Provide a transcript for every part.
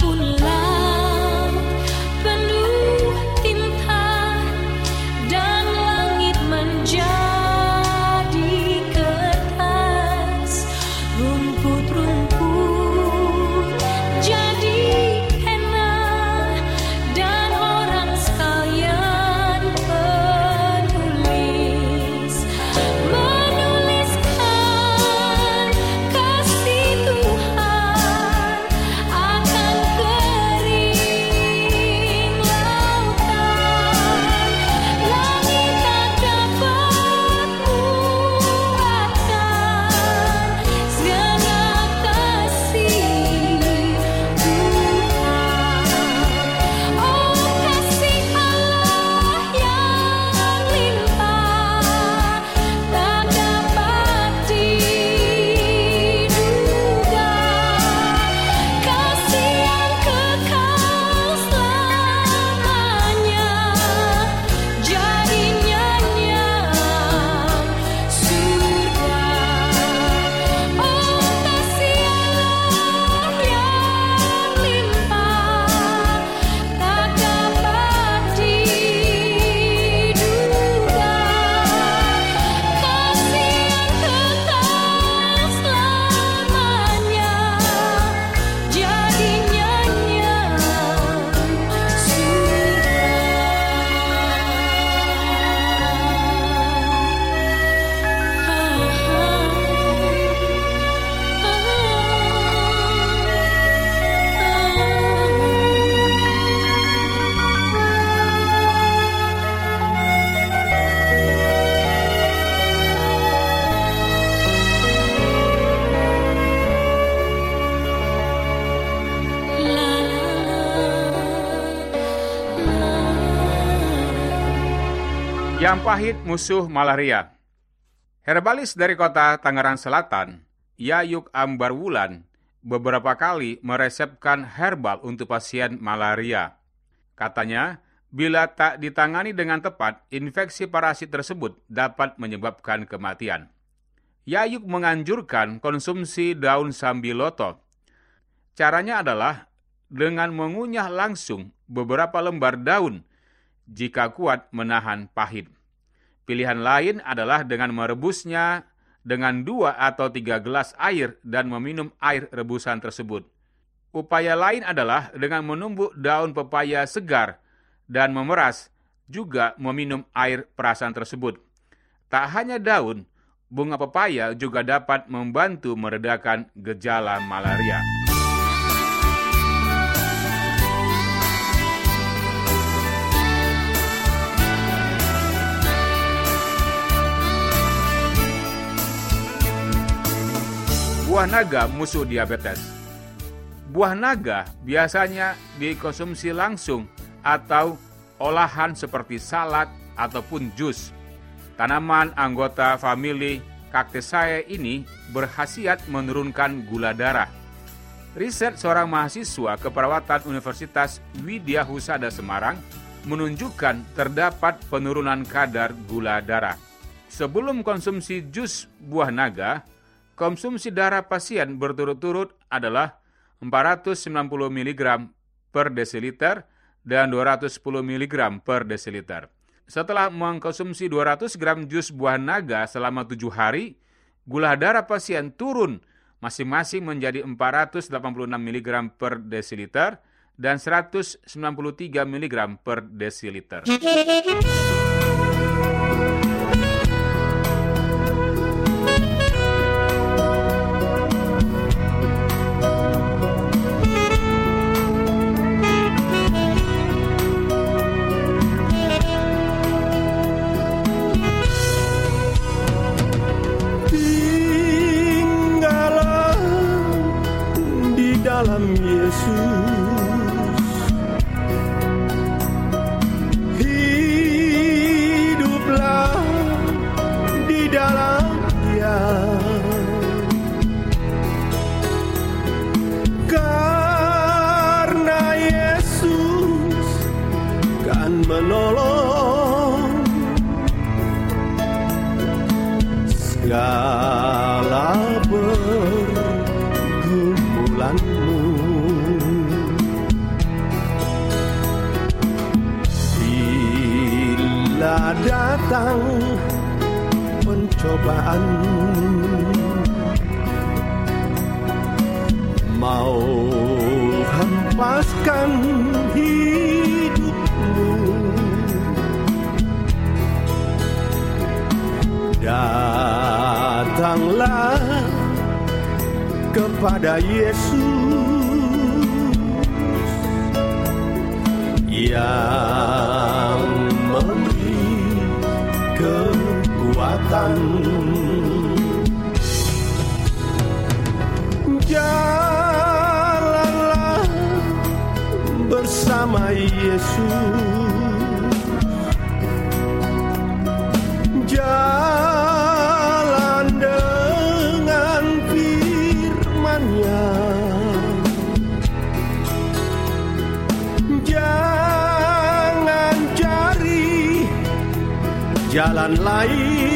pun Garam pahit musuh malaria. Herbalis dari kota Tangerang Selatan, Yayuk Ambarwulan, beberapa kali meresepkan herbal untuk pasien malaria. Katanya, bila tak ditangani dengan tepat, infeksi parasit tersebut dapat menyebabkan kematian. Yayuk menganjurkan konsumsi daun sambiloto. Caranya adalah dengan mengunyah langsung beberapa lembar daun jika kuat menahan pahit. Pilihan lain adalah dengan merebusnya dengan dua atau tiga gelas air dan meminum air rebusan tersebut. Upaya lain adalah dengan menumbuk daun pepaya segar dan memeras, juga meminum air perasan tersebut. Tak hanya daun, bunga pepaya juga dapat membantu meredakan gejala malaria. Buah naga musuh diabetes. Buah naga biasanya dikonsumsi langsung atau olahan seperti salad ataupun jus. Tanaman anggota famili Cactaceae ini berhasiat menurunkan gula darah. Riset seorang mahasiswa keperawatan Universitas Widya Husada Semarang menunjukkan terdapat penurunan kadar gula darah. Sebelum konsumsi jus buah naga, Konsumsi darah pasien berturut-turut adalah 490 mg per desiliter dan 210 mg per desiliter. Setelah mengkonsumsi 200 gram jus buah naga selama 7 hari, gula darah pasien turun masing-masing menjadi 486 mg per desiliter dan 193 mg per desiliter. Datang Datanglah kepada Yesus yang kekuatan. Jalanlah bersama Yesus jalan lain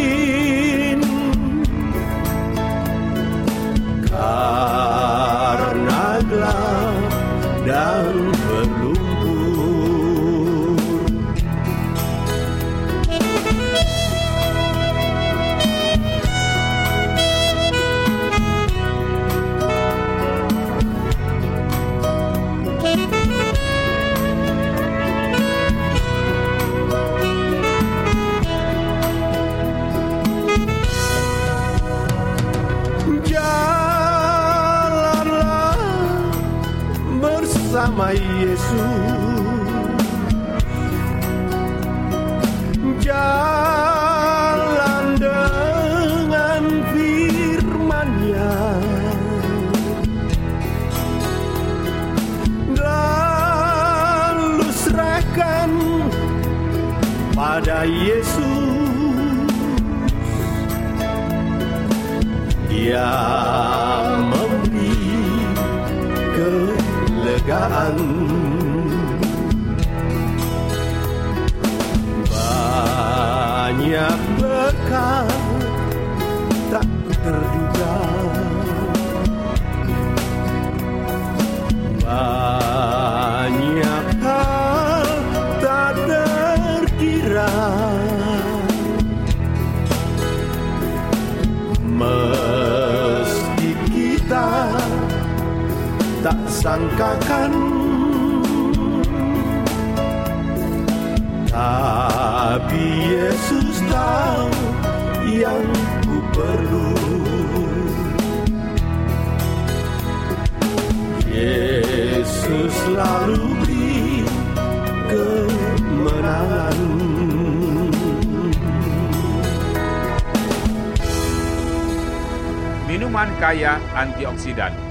kelegaan. Banyak berkat tak terduga sangkakan. Tapi Yesus tahu yang ku perlu. Yesus selalu beri kemenangan. Minuman kaya antioksidan.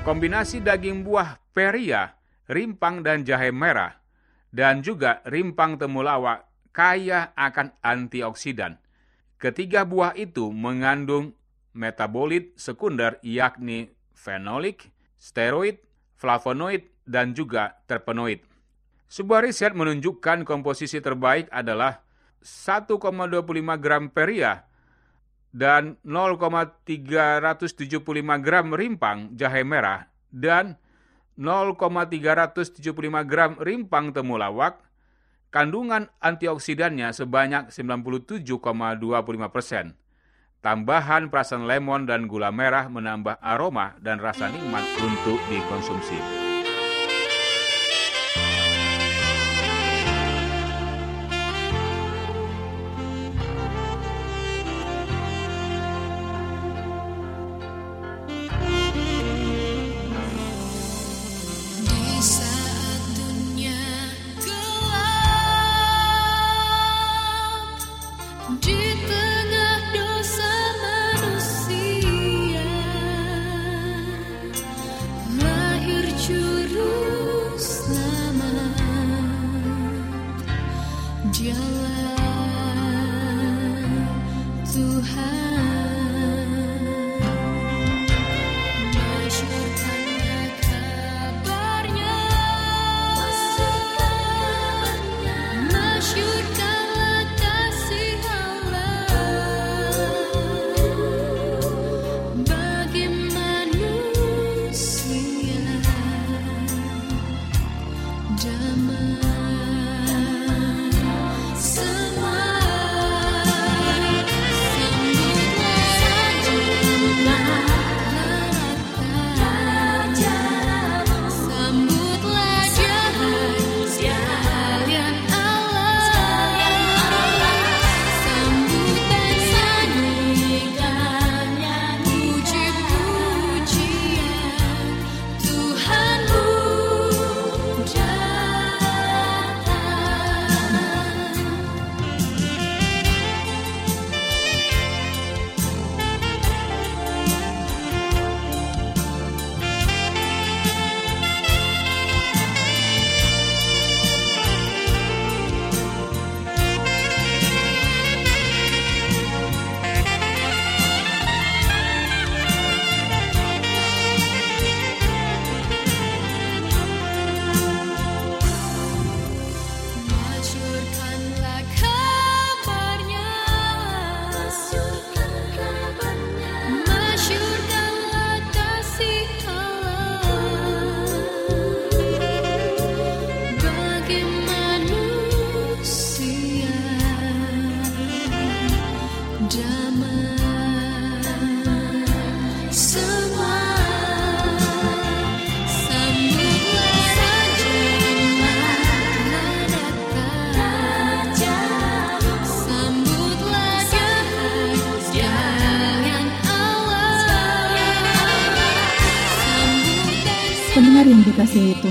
Kombinasi daging buah peria, rimpang dan jahe merah, dan juga rimpang temulawak kaya akan antioksidan. Ketiga buah itu mengandung metabolit sekunder yakni fenolik, steroid, flavonoid, dan juga terpenoid. Sebuah riset menunjukkan komposisi terbaik adalah 1,25 gram peria dan 0,375 gram rimpang jahe merah dan 0,375 gram rimpang temulawak, kandungan antioksidannya sebanyak 97,25 persen. Tambahan perasan lemon dan gula merah menambah aroma dan rasa nikmat untuk dikonsumsi.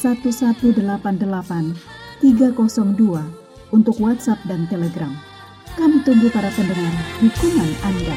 1188 302 untuk WhatsApp dan Telegram. Kami tunggu para pendengar dukungan Anda.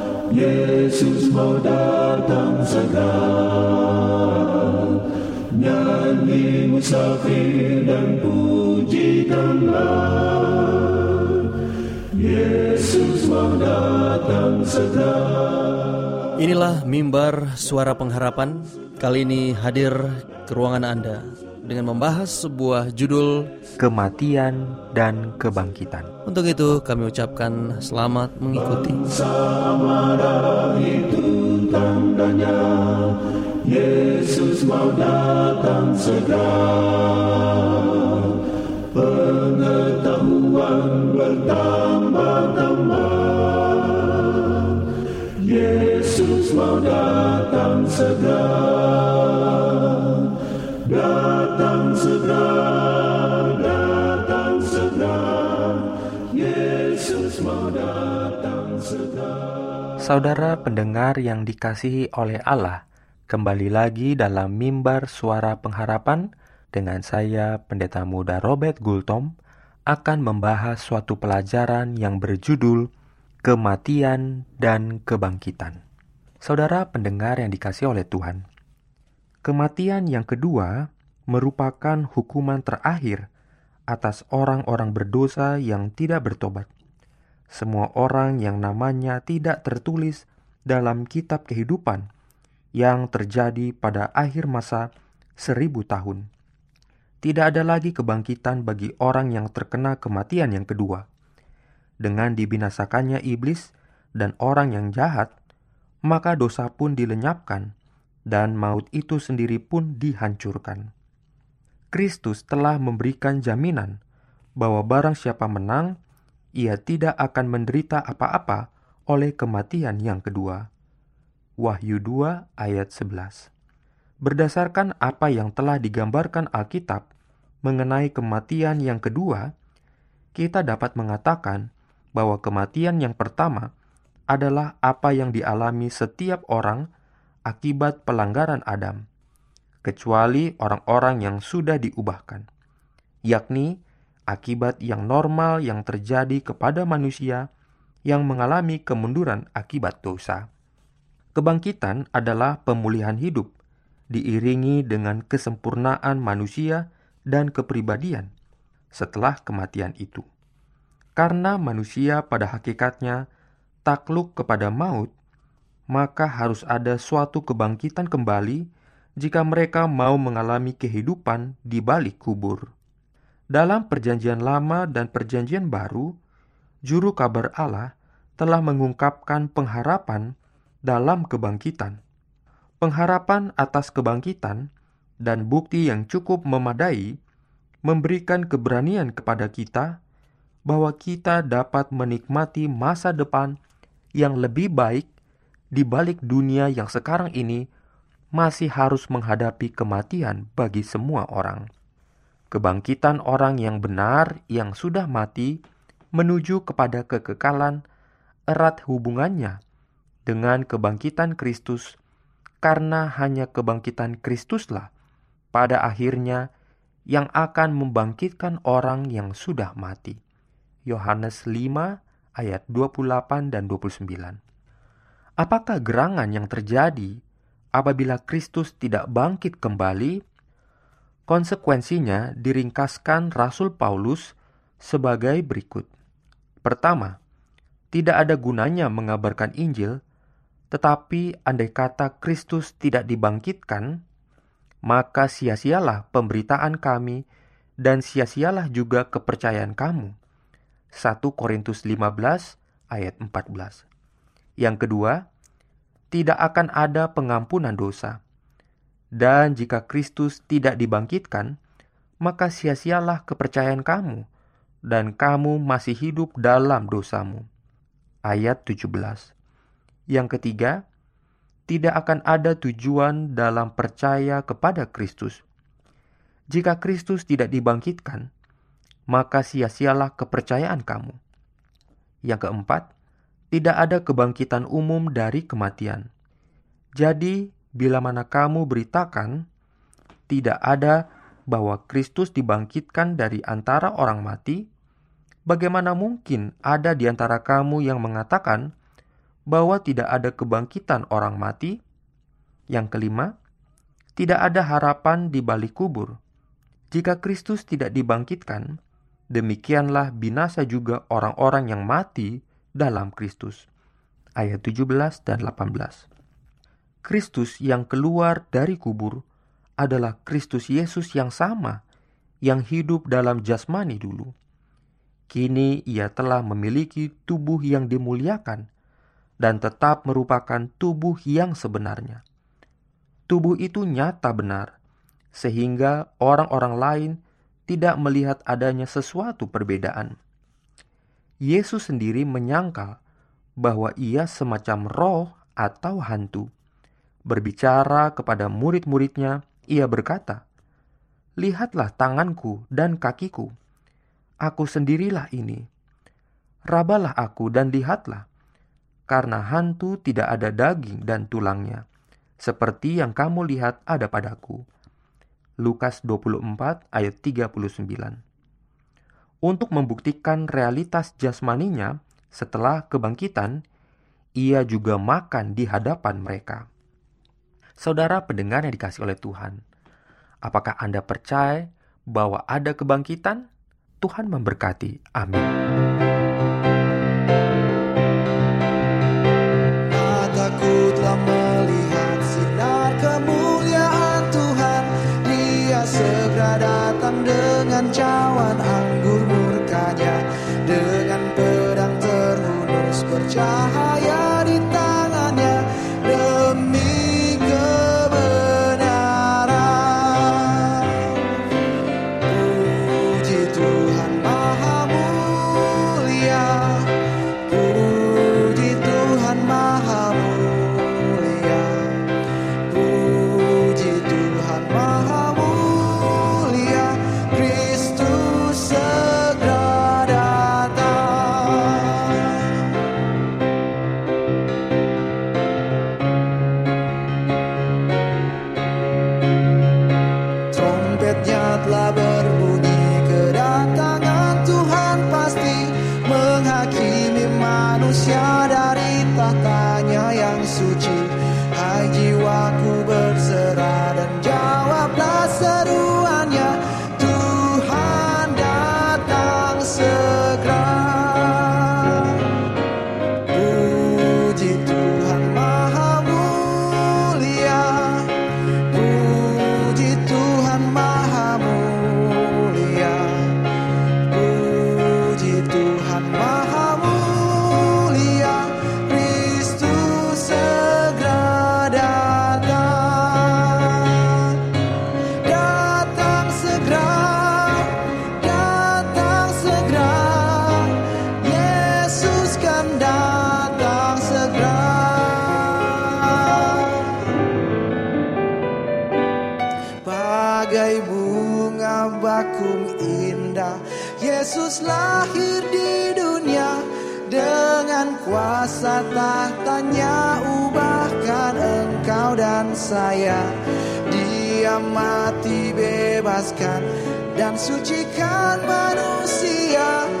Yesus mau datang segera. Nyanyi musafir dan pujikanlah Yesus mau datang segera. Inilah mimbar suara pengharapan. Kali ini hadir ke ruangan Anda dengan membahas sebuah judul. kematian dan kebangkitan. Untuk itu kami ucapkan selamat mengikuti. Yesus mau datang segera Pengetahuan bertambah-tambah Yesus mau datang segera Datang Saudara pendengar yang dikasihi oleh Allah, kembali lagi dalam mimbar suara pengharapan dengan saya Pendeta Muda Robert Gultom akan membahas suatu pelajaran yang berjudul Kematian dan Kebangkitan. Saudara pendengar yang dikasihi oleh Tuhan, kematian yang kedua merupakan hukuman terakhir atas orang-orang berdosa yang tidak bertobat semua orang yang namanya tidak tertulis dalam kitab kehidupan yang terjadi pada akhir masa seribu tahun. Tidak ada lagi kebangkitan bagi orang yang terkena kematian yang kedua. Dengan dibinasakannya iblis dan orang yang jahat, maka dosa pun dilenyapkan dan maut itu sendiri pun dihancurkan. Kristus telah memberikan jaminan bahwa barang siapa menang, ia tidak akan menderita apa-apa oleh kematian yang kedua. Wahyu 2 ayat 11 Berdasarkan apa yang telah digambarkan Alkitab mengenai kematian yang kedua, kita dapat mengatakan bahwa kematian yang pertama adalah apa yang dialami setiap orang akibat pelanggaran Adam, kecuali orang-orang yang sudah diubahkan, yakni akibat yang normal yang terjadi kepada manusia yang mengalami kemunduran akibat dosa. Kebangkitan adalah pemulihan hidup, diiringi dengan kesempurnaan manusia dan kepribadian setelah kematian itu. Karena manusia pada hakikatnya takluk kepada maut, maka harus ada suatu kebangkitan kembali jika mereka mau mengalami kehidupan di balik kubur. Dalam Perjanjian Lama dan Perjanjian Baru, juru kabar Allah telah mengungkapkan pengharapan dalam kebangkitan. Pengharapan atas kebangkitan dan bukti yang cukup memadai memberikan keberanian kepada kita bahwa kita dapat menikmati masa depan yang lebih baik di balik dunia yang sekarang ini masih harus menghadapi kematian bagi semua orang kebangkitan orang yang benar yang sudah mati menuju kepada kekekalan erat hubungannya dengan kebangkitan Kristus karena hanya kebangkitan Kristuslah pada akhirnya yang akan membangkitkan orang yang sudah mati. Yohanes 5 ayat 28 dan 29. Apakah gerangan yang terjadi apabila Kristus tidak bangkit kembali, konsekuensinya diringkaskan Rasul Paulus sebagai berikut. Pertama, tidak ada gunanya mengabarkan Injil, tetapi andai kata Kristus tidak dibangkitkan, maka sia-sialah pemberitaan kami dan sia-sialah juga kepercayaan kamu. 1 Korintus 15 ayat 14. Yang kedua, tidak akan ada pengampunan dosa. Dan jika Kristus tidak dibangkitkan, maka sia-sialah kepercayaan kamu, dan kamu masih hidup dalam dosamu. Ayat 17. Yang ketiga, tidak akan ada tujuan dalam percaya kepada Kristus. Jika Kristus tidak dibangkitkan, maka sia-sialah kepercayaan kamu. Yang keempat, tidak ada kebangkitan umum dari kematian. Jadi, bila mana kamu beritakan tidak ada bahwa Kristus dibangkitkan dari antara orang mati, bagaimana mungkin ada di antara kamu yang mengatakan bahwa tidak ada kebangkitan orang mati? Yang kelima, tidak ada harapan di balik kubur. Jika Kristus tidak dibangkitkan, demikianlah binasa juga orang-orang yang mati dalam Kristus. Ayat 17 dan 18. Kristus yang keluar dari kubur adalah Kristus Yesus yang sama yang hidup dalam jasmani dulu. Kini ia telah memiliki tubuh yang dimuliakan dan tetap merupakan tubuh yang sebenarnya. Tubuh itu nyata benar, sehingga orang-orang lain tidak melihat adanya sesuatu perbedaan. Yesus sendiri menyangkal bahwa ia semacam roh atau hantu. Berbicara kepada murid-muridnya, ia berkata, "Lihatlah tanganku dan kakiku. Aku sendirilah ini. Rabalah aku dan lihatlah, karena hantu tidak ada daging dan tulangnya, seperti yang kamu lihat ada padaku." Lukas 24 ayat 39 untuk membuktikan realitas jasmaninya setelah kebangkitan, ia juga makan di hadapan mereka. Saudara pendengar yang dikasih oleh Tuhan, apakah Anda percaya bahwa ada kebangkitan? Tuhan memberkati. Amin. Manusia dari tahtanya yang suci. Hai jiwaku bakung indah. Yesus lahir di dunia Dengan kuasa tahtanya. Ubahkan engkau dan saya. Dia mati bebaskan Dan sucikan manusia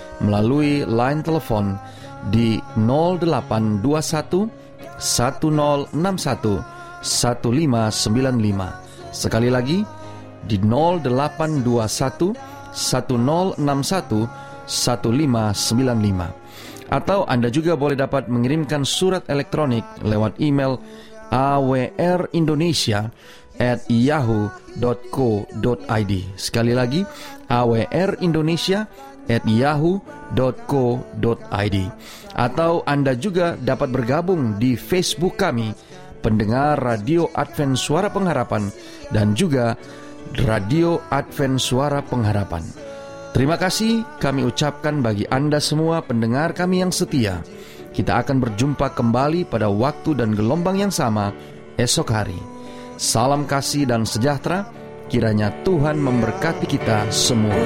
melalui line telepon di 0821 1061 1595. Sekali lagi di 0821 1061 1595. Atau Anda juga boleh dapat mengirimkan surat elektronik lewat email awrindonesia at yahoo.co.id Sekali lagi awrindonesia at yahoo.co.id Atau Anda juga dapat bergabung di Facebook kami Pendengar Radio Advent Suara Pengharapan Dan juga Radio Advent Suara Pengharapan. Terima kasih kami ucapkan bagi Anda semua pendengar kami yang setia. Kita akan berjumpa kembali pada waktu dan gelombang yang sama esok hari. Salam kasih dan sejahtera. Kiranya Tuhan memberkati kita semua.